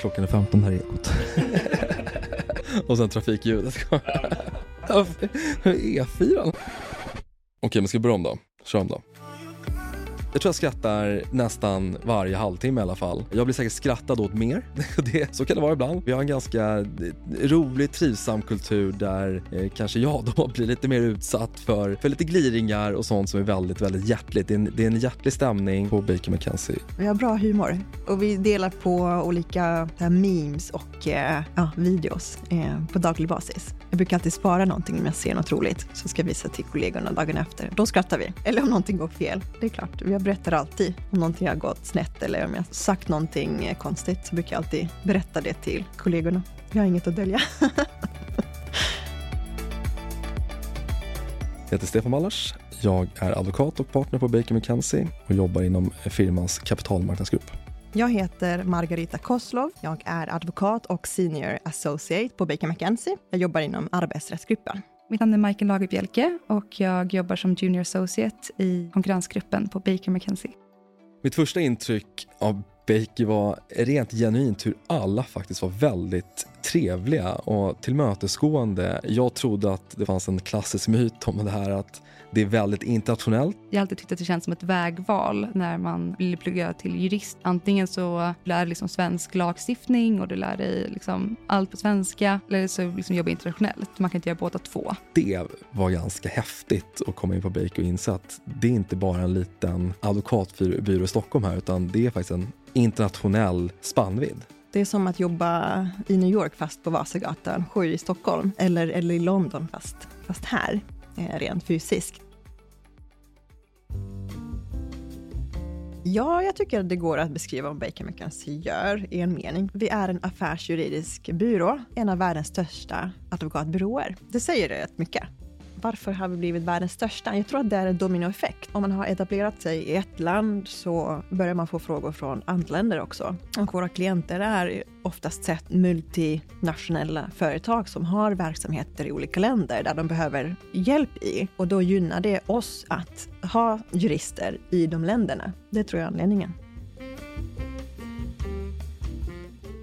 klockan är 15 här i Ekot. och sen trafikljudet. E4. Okej, men ska vi börja om då? Kör om då. Jag tror jag skrattar nästan varje halvtimme i alla fall. Jag blir säkert skrattad åt mer. Det, så kan det vara ibland. Vi har en ganska eh, rolig, trivsam kultur där eh, kanske jag då blir lite mer utsatt för, för lite gliringar och sånt som är väldigt, väldigt hjärtligt. Det är en, det är en hjärtlig stämning på Baker McKenzie. Vi har bra humor och vi delar på olika här, memes och eh, ja, videos eh, på daglig basis. Jag brukar alltid spara någonting om jag ser något roligt, så ska jag visa till kollegorna dagen efter. Då skrattar vi. Eller om någonting går fel. Det är klart, jag berättar alltid om någonting har gått snett eller om jag sagt någonting konstigt så brukar jag alltid berätta det till kollegorna. Jag har inget att dölja. Jag heter Stefan Mallars. Jag är advokat och partner på Baker McKenzie och jobbar inom firmans kapitalmarknadsgrupp. Jag heter Margarita Koslov. Jag är advokat och senior associate på Baker McKenzie. Jag jobbar inom arbetsrättsgruppen. Mitt namn är Michael Lagerbjälke och jag jobbar som junior associate i konkurrensgruppen på Baker McKenzie. Mitt första intryck av Baker var rent genuint hur alla faktiskt var väldigt trevliga och tillmötesgående. Jag trodde att det fanns en klassisk myt om det här att det är väldigt internationellt. Jag har alltid tyckt att det känns som ett vägval när man vill plugga till jurist. Antingen så lär du liksom svensk lagstiftning och du lär dig liksom allt på svenska eller så liksom jobbar internationellt. Man kan inte göra båda två. Det var ganska häftigt att komma in på Baker och inse att det är inte bara en liten advokatbyrå i Stockholm här utan det är faktiskt en internationell spannvidd. Det är som att jobba i New York fast på Vasagatan 7 i Stockholm eller, eller i London fast, fast här, eh, rent fysiskt. Ja, jag tycker att det går att beskriva vad Baker McKenzie gör i en mening. Vi är en affärsjuridisk byrå, en av världens största advokatbyråer. Det säger rätt mycket varför har vi blivit världens största? Jag tror att det är en dominoeffekt. Om man har etablerat sig i ett land så börjar man få frågor från andra länder också. Och våra klienter är oftast sett multinationella företag som har verksamheter i olika länder där de behöver hjälp i. Och då gynnar det oss att ha jurister i de länderna. Det tror jag är anledningen.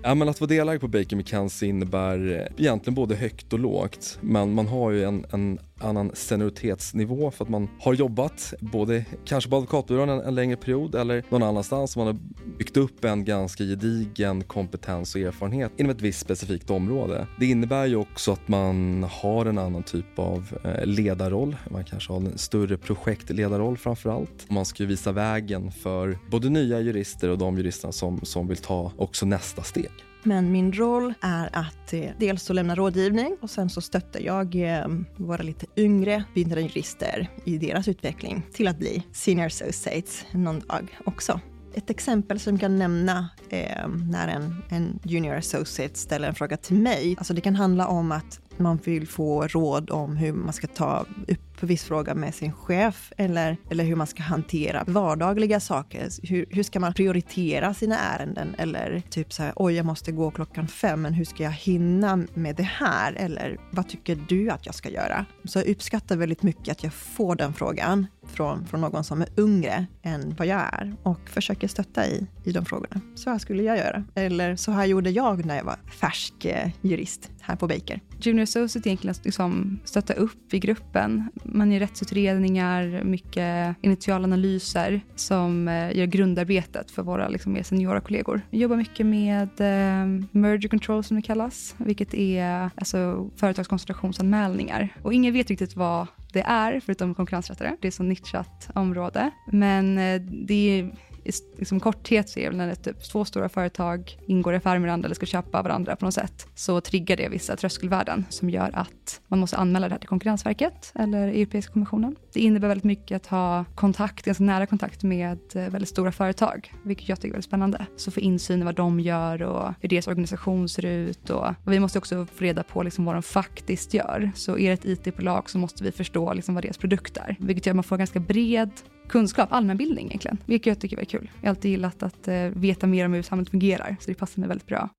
Ja, men att vara delägare på Baker McKenzie innebär egentligen både högt och lågt. Men man har ju en, en annan senioritetsnivå för att man har jobbat både kanske på advokatbyrån en, en längre period eller någon annanstans. Man har byggt upp en ganska gedigen kompetens och erfarenhet inom ett visst specifikt område. Det innebär ju också att man har en annan typ av eh, ledarroll. Man kanske har en större projektledarroll framför allt. Man ska ju visa vägen för både nya jurister och de juristerna som, som vill ta också nästa steg. Men min roll är att eh, dels så lämna rådgivning och sen så stöttar jag eh, våra lite yngre bindande jurister i deras utveckling till att bli senior associates någon dag också. Ett exempel som jag kan nämna eh, när en, en junior associate ställer en fråga till mig. Alltså det kan handla om att man vill få råd om hur man ska ta upp viss fråga med sin chef eller, eller hur man ska hantera vardagliga saker. Hur, hur ska man prioritera sina ärenden? Eller typ så här, oj, jag måste gå klockan fem, men hur ska jag hinna med det här? Eller vad tycker du att jag ska göra? Så jag uppskattar väldigt mycket att jag får den frågan från, från någon som är yngre än vad jag är och försöker stötta i, i de frågorna. Så här skulle jag göra. Eller så här gjorde jag när jag var färsk eh, jurist här på Baker. Junior Associate egentligen liksom stötta upp i gruppen. Man gör rättsutredningar, mycket initialanalyser som eh, gör grundarbetet för våra liksom, mer seniora kollegor. Vi jobbar mycket med eh, merger control som det kallas, vilket är alltså, företagskoncentrationsanmälningar. Och ingen vet riktigt vad det är, förutom konkurrensrättare. Det är ett så nischat område. Men eh, det är i liksom korthet så är det när typ två stora företag ingår i affär med varandra eller ska köpa varandra på något sätt, så triggar det vissa tröskelvärden som gör att man måste anmäla det här till Konkurrensverket eller Europeiska kommissionen. Det innebär väldigt mycket att ha kontakt, ganska nära kontakt med eh, väldigt stora företag, vilket jag tycker är väldigt spännande. Så få insyn i vad de gör och hur deras organisation ser ut och, och vi måste också få reda på liksom vad de faktiskt gör. Så är det ett IT-bolag så måste vi förstå liksom vad deras produkt är, vilket gör att man får ganska bred kunskap, allmänbildning egentligen, vilket jag tycker är kul. Jag har alltid gillat att eh, veta mer om hur samhället fungerar, så det passar mig väldigt bra.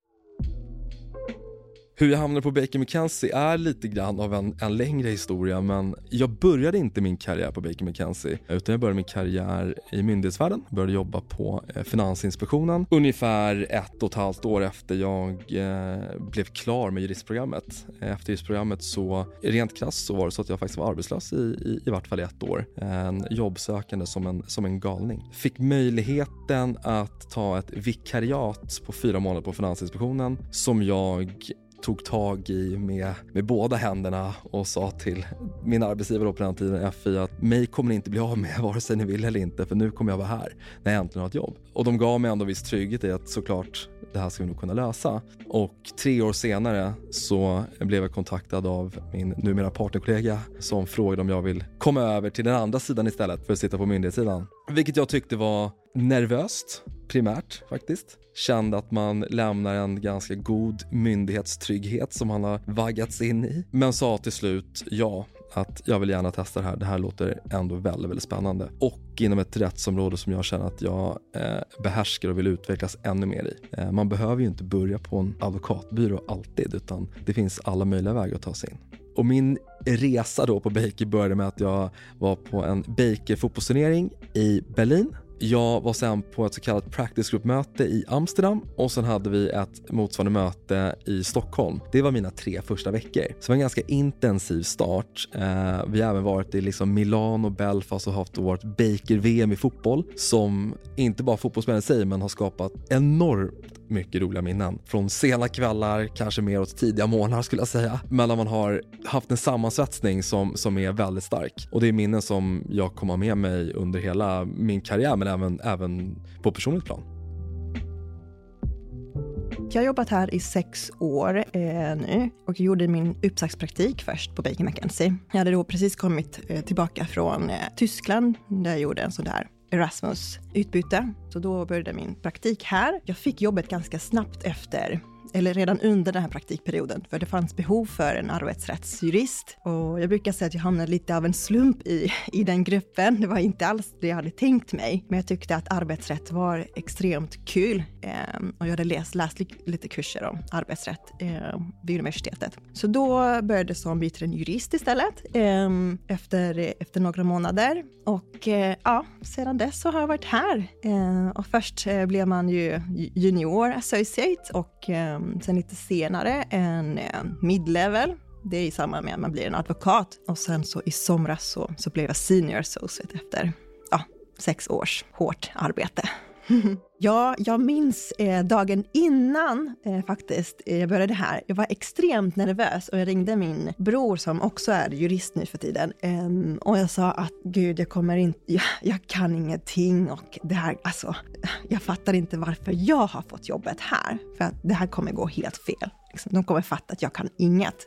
Hur jag hamnade på Baker McKenzie är lite grann av en, en längre historia men jag började inte min karriär på Baker McKenzie utan jag började min karriär i myndighetsvärlden. Började jobba på eh, Finansinspektionen ungefär ett och ett halvt år efter jag eh, blev klar med juristprogrammet. Eh, efter juristprogrammet så rent krasst så var det så att jag faktiskt var arbetslös i, i, i vart fall i ett år. En jobbsökande som en, som en galning. Fick möjligheten att ta ett vikariat på fyra månader på Finansinspektionen som jag tog tag i med, med båda händerna och sa till min arbetsgivare på den tiden, FI, att mig kommer ni inte bli av med vare sig ni vill eller inte för nu kommer jag vara här när jag äntligen har ett jobb. Och de gav mig ändå viss trygghet i att såklart det här ska vi nog kunna lösa. Och tre år senare så blev jag kontaktad av min numera partnerkollega som frågade om jag vill komma över till den andra sidan istället för att sitta på myndighetssidan. Vilket jag tyckte var nervöst primärt faktiskt. Kände att man lämnar en ganska god myndighetstrygghet som man har vaggats in i. Men sa till slut ja, att jag vill gärna testa det här. Det här låter ändå väldigt, väldigt spännande. Och inom ett rättsområde som jag känner att jag eh, behärskar och vill utvecklas ännu mer i. Eh, man behöver ju inte börja på en advokatbyrå alltid utan det finns alla möjliga vägar att ta sig in. Och min resa då på Baker började med att jag var på en Baker fotbollsturnering i Berlin jag var sen på ett så kallat practice group-möte i Amsterdam och sen hade vi ett motsvarande möte i Stockholm. Det var mina tre första veckor. Så det var en ganska intensiv start. Eh, vi har även varit i liksom Milano, Belfast och haft vårt Baker-VM i fotboll som inte bara fotbollsmännen säger men har skapat enormt mycket roliga minnen. Från sena kvällar, kanske mer åt tidiga morgnar skulle jag säga. Men man har haft en sammansvetsning som, som är väldigt stark. Och det är minnen som jag kommer ha med mig under hela min karriär men även, även på personligt plan. Jag har jobbat här i sex år eh, nu och gjorde min uppsagspraktik först på Baker McKenzie. Jag hade då precis kommit eh, tillbaka från eh, Tyskland där jag gjorde en sån där Erasmus-utbyte. Så då började min praktik här. Jag fick jobbet ganska snabbt efter eller redan under den här praktikperioden, för det fanns behov för en arbetsrättsjurist. Och jag brukar säga att jag hamnade lite av en slump i, i den gruppen. Det var inte alls det jag hade tänkt mig, men jag tyckte att arbetsrätt var extremt kul. Eh, och jag hade läst, läst lite kurser om arbetsrätt eh, vid universitetet. Så då började jag som biträdande jurist istället, eh, efter, efter några månader. Och eh, ja, sedan dess så har jag varit här. Eh, och först eh, blev man ju junior associate och eh, Ehm, sen lite senare en eh, midlevel, Det är i samband med att man blir en advokat. Och sen så i somras så, så blev jag senior associate efter ja, sex års hårt arbete. ja, jag minns eh, dagen innan eh, faktiskt eh, jag började här. Jag var extremt nervös och jag ringde min bror som också är jurist nu för tiden. Ehm, och jag sa att gud, jag kommer inte, jag, jag, kan ingenting och det här, alltså, jag fattar inte varför jag har fått jobbet här. För att det här kommer gå helt fel. Liksom, de kommer fatta att jag kan inget.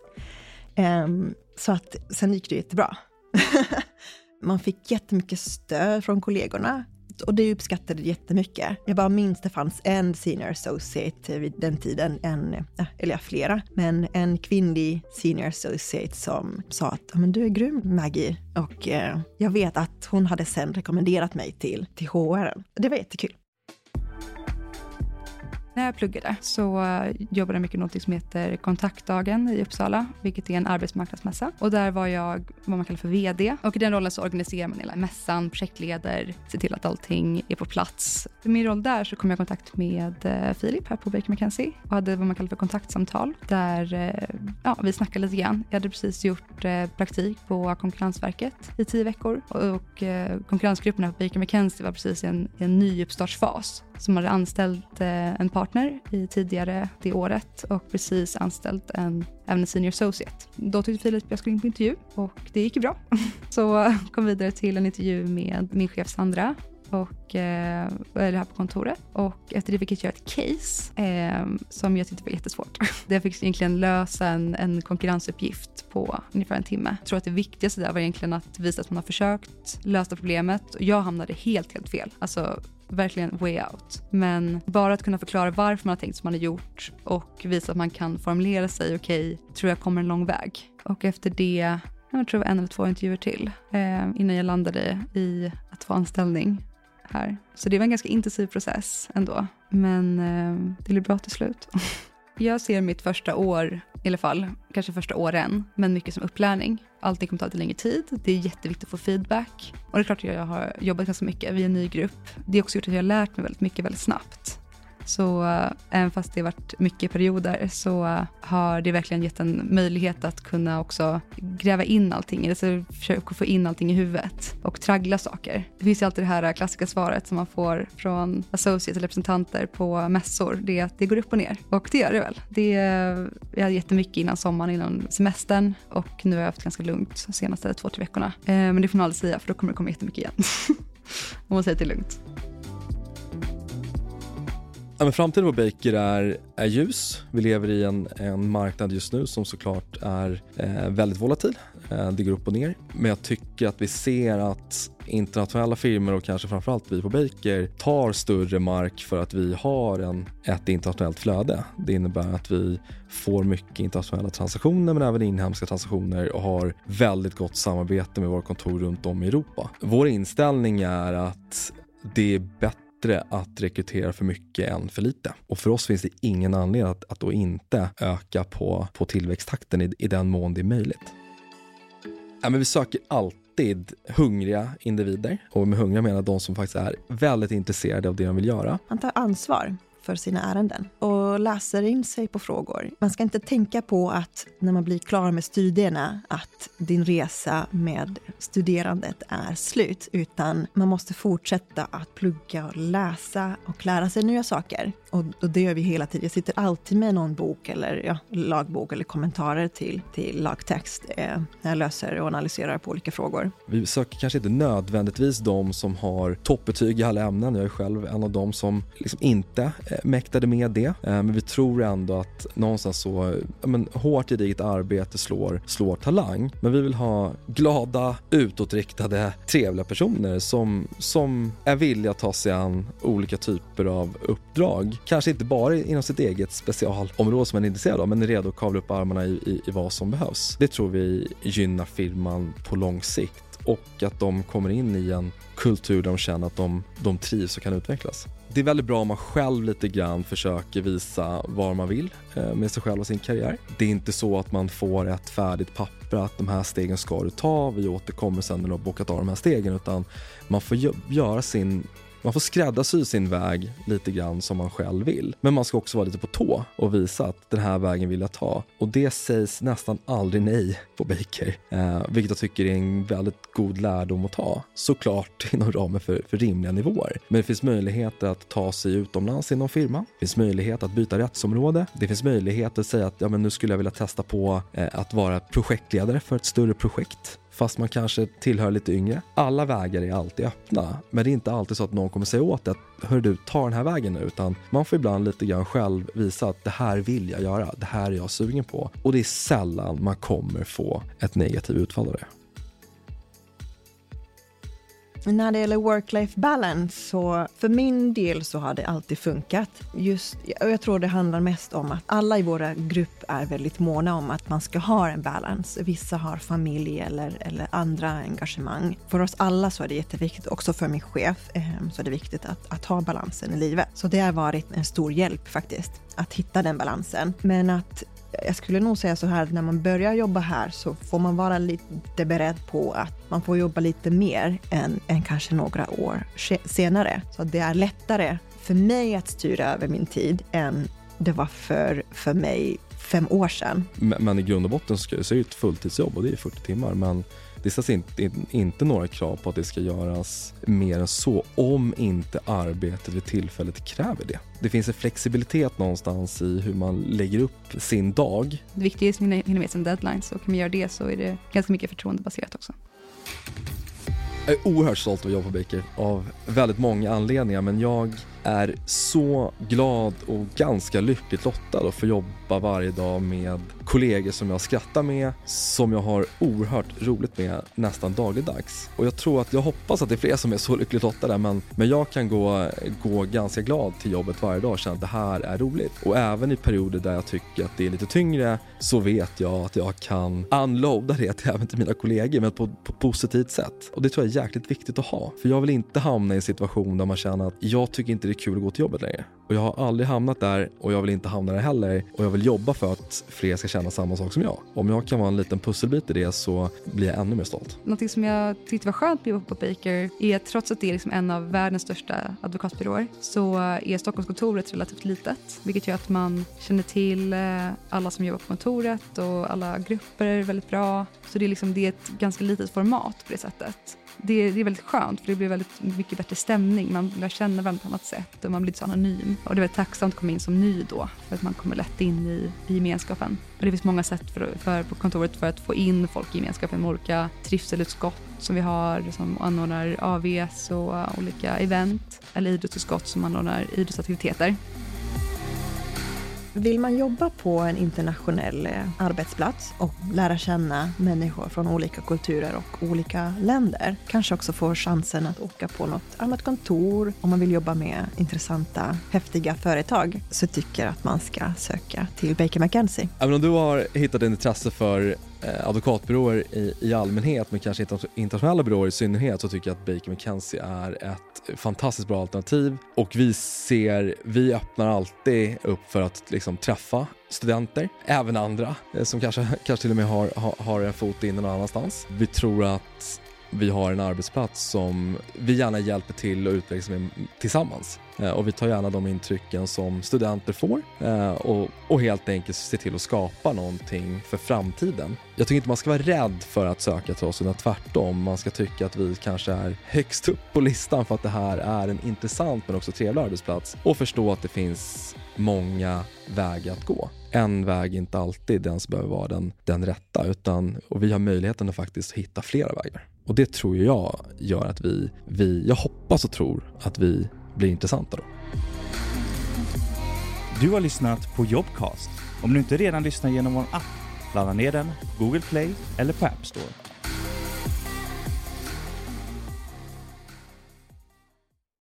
Ehm, så att sen gick det jättebra. Man fick jättemycket stöd från kollegorna och det uppskattade jag jättemycket. Jag bara minns det fanns en senior associate vid den tiden, en, eller ja, flera, men en kvinnlig senior associate som sa att men du är grym Maggie och eh, jag vet att hon hade sen rekommenderat mig till, till HR. Det var jättekul. När jag pluggade så eh, jobbade jag mycket med något som heter Kontaktdagen i Uppsala, vilket är en arbetsmarknadsmässa. Och där var jag vad man kallar för VD. Och i den rollen så organiserar man hela mässan, projektleder, ser till att allting är på plats. I min roll där så kom jag i kontakt med eh, Filip här på Baker McKenzie och hade vad man kallar för kontaktsamtal där eh, ja, vi snackade lite grann. Jag hade precis gjort praktik på Konkurrensverket i tio veckor och konkurrensgrupperna på Baker McKenzie var precis i en, en ny uppstartsfas som hade anställt en partner i tidigare det året och precis anställt en, även en senior associate. Då tyckte Filip att jag skulle in på intervju och det gick ju bra. Så kom vidare till en intervju med min chef Sandra och eh, eller här på kontoret. Och efter det fick jag göra ett case eh, som jag tyckte var jättesvårt. Jag fick egentligen lösa en, en konkurrensuppgift på ungefär en timme. Jag tror att det viktigaste där var egentligen att visa att man har försökt lösa problemet. Och jag hamnade helt, helt fel. Alltså verkligen way out. Men bara att kunna förklara varför man har tänkt som man har gjort och visa att man kan formulera sig okej, okay, tror jag kommer en lång väg. Och efter det, jag tror det var en eller två intervjuer till eh, innan jag landade i att få anställning här. Så det var en ganska intensiv process ändå. Men eh, det blev bra till slut. Jag ser mitt första år i alla fall, kanske första åren, men mycket som upplärning. Allting kommer ta lite längre tid, det är jätteviktigt att få feedback. Och det är klart att jag har jobbat ganska mycket, vi är en ny grupp. Det har också gjort att jag har lärt mig väldigt mycket väldigt snabbt. Så eh, även fast det varit mycket perioder så har det verkligen gett en möjlighet att kunna också gräva in allting, alltså försöka få in allting i huvudet och traggla saker. Det finns ju alltid det här eh, klassiska svaret som man får från associates eller representanter på mässor, det är att det går upp och ner. Och det gör det väl. Det, eh, jag hade jättemycket innan sommaren, innan semestern och nu har jag haft ganska lugnt de senaste två, tre veckorna. Men det får man aldrig säga för då kommer det komma jättemycket igen. Om man säger att det är lugnt. Ja, men framtiden på Baker är, är ljus. Vi lever i en, en marknad just nu som såklart är eh, väldigt volatil. Eh, det går upp och ner. Men jag tycker att vi ser att internationella firmor och kanske framförallt vi på Baker tar större mark för att vi har en, ett internationellt flöde. Det innebär att vi får mycket internationella transaktioner men även inhemska transaktioner och har väldigt gott samarbete med våra kontor runt om i Europa. Vår inställning är att det är bättre bättre att rekrytera för mycket än för lite. Och för oss finns det ingen anledning att, att då inte öka på, på tillväxttakten i, i den mån det är möjligt. Ja, men vi söker alltid hungriga individer och med hungriga menar jag de som faktiskt är väldigt intresserade av det de vill göra. Man tar ansvar för sina ärenden och läser in sig på frågor. Man ska inte tänka på att när man blir klar med studierna att din resa med studerandet är slut, utan man måste fortsätta att plugga och läsa och lära sig nya saker. Och, och det gör vi hela tiden. Jag sitter alltid med någon bok eller ja, lagbok eller kommentarer till, till lagtext eh, när jag löser och analyserar på olika frågor. Vi söker kanske inte nödvändigtvis de som har toppbetyg i alla ämnen. Jag är själv en av dem som liksom inte Eh, mäktade med det. Eh, Eh, men vi tror ändå att någonstans så, men, hårt gediget arbete slår, slår talang. Men vi vill ha glada, utåtriktade, trevliga personer som, som är villiga att ta sig an olika typer av uppdrag. Kanske inte bara inom sitt eget specialområde som man är intresserad av, men är redo att kavla upp armarna i, i, i vad som behövs. Det tror vi gynnar firman på lång sikt och att de kommer in i en kultur där de känner att de, de trivs och kan utvecklas. Det är väldigt bra om man själv lite grann försöker visa vad man vill eh, med sig själv och sin karriär. Det är inte så att man får ett färdigt papper att de här stegen ska du ta, vi återkommer sen när du har bockat av de här stegen utan man får göra sin man får skräddarsy sin väg lite grann som man själv vill. Men man ska också vara lite på tå och visa att den här vägen vill jag ta. Och det sägs nästan aldrig nej på Baker, eh, vilket jag tycker är en väldigt god lärdom att ta. Såklart inom ramen för, för rimliga nivåer. Men det finns möjligheter att ta sig utomlands inom firman. Det finns möjlighet att byta rättsområde. Det finns möjlighet att säga att ja, men nu skulle jag vilja testa på eh, att vara projektledare för ett större projekt fast man kanske tillhör lite yngre. Alla vägar är alltid öppna, men det är inte alltid så att någon kommer säga åt dig att hör du, ta den här vägen nu, utan man får ibland lite grann själv visa att det här vill jag göra, det här är jag sugen på. Och det är sällan man kommer få ett negativt utfall av det. När det gäller work-life balance, så för min del så har det alltid funkat. Just, jag tror det handlar mest om att alla i våra grupp är väldigt måna om att man ska ha en balans. Vissa har familj eller, eller andra engagemang. För oss alla så är det jätteviktigt, också för min chef, eh, så är det viktigt att, att ha balansen i livet. Så det har varit en stor hjälp faktiskt, att hitta den balansen. Men att jag skulle nog säga så här, att när man börjar jobba här så får man vara lite beredd på att man får jobba lite mer än, än kanske några år senare. Så det är lättare för mig att styra över min tid än det var för, för mig fem år sedan. Men, men i grund och botten så är det ett fulltidsjobb och det är 40 timmar. Men det ställs inte, inte några krav på att det ska göras mer än så om inte arbetet vid tillfället kräver det. Det finns en flexibilitet någonstans i hur man lägger upp sin dag. Det viktiga är att hinna med sin deadline, så kan man göra det så är det ganska mycket förtroendebaserat också. Jag är oerhört stolt över att jobba på Baker av väldigt många anledningar men jag är så glad och ganska lyckligt lottad att få jobba varje dag med kollegor som jag skrattar med, som jag har oerhört roligt med nästan dagligdags. Och jag tror att jag hoppas att det är fler som är så lyckligt lottade men, men jag kan gå, gå ganska glad till jobbet varje dag och känna att det här är roligt. Och även i perioder där jag tycker att det är lite tyngre så vet jag att jag kan unloada det till även till mina kollegor men på ett positivt sätt. Och det tror jag är jäkligt viktigt att ha. För jag vill inte hamna i en situation där man känner att jag tycker inte det är kul att gå till jobbet längre och jag har aldrig hamnat där och jag vill inte hamna där heller och jag vill jobba för att fler ska känna samma sak som jag. Om jag kan vara en liten pusselbit i det så blir jag ännu mer stolt. Någonting som jag tyckte var skönt med på Baker är att trots att det är liksom en av världens största advokatbyråer så är Stockholmskontoret relativt litet vilket gör att man känner till eh, alla som jobbar på kontoret och alla grupper väldigt bra. Så det är, liksom, det är ett ganska litet format på det sättet det, det, är väldigt skönt för det blir väldigt mycket bättre stämning. Man lär känna varandra på ett annat sätt och man blir så anonym. Och det är väldigt tacksamt att komma in som ny då för att man kommer lätt in i, i gemenskapen. Och det finns många sätt för, för, på kontoret för att få in folk i gemenskapen med olika trivselutskott som vi har som anordnar AVS och olika event eller idrottsutskott som anordnar idrottsaktiviteter. Vill man jobba på en internationell eh, arbetsplats och lära känna människor från olika kulturer och olika länder, kanske också få chansen att åka på något annat kontor om man vill jobba med intressanta, häftiga företag, så tycker jag att man ska söka till Baker McKenzie. Även om du har hittat en intresse för eh, advokatbyråer i, i allmänhet men kanske internationella byråer i synnerhet så tycker jag att Baker McKenzie är ett fantastiskt bra alternativ och vi ser, vi öppnar alltid upp för att liksom träffa studenter, även andra eh, som kanske, kanske till och med har, har, har en fot inne någon annanstans. Vi tror att vi har en arbetsplats som vi gärna hjälper till att utvecklas med tillsammans. Eh, och vi tar gärna de intrycken som studenter får eh, och, och helt enkelt ser till att skapa någonting för framtiden. Jag tycker inte man ska vara rädd för att söka till oss, utan tvärtom. Man ska tycka att vi kanske är högst upp på listan för att det här är en intressant men också trevlig arbetsplats och förstå att det finns många vägar att gå. En väg är inte alltid den som behöver vara den, den rätta utan, och vi har möjligheten att faktiskt hitta flera vägar. Och det tror jag gör att vi, vi, jag hoppas och tror att vi blir intressanta då. Du har lyssnat på Jobcast. Om du inte redan lyssnar genom vår app, ladda ner den på Google Play eller på App Store.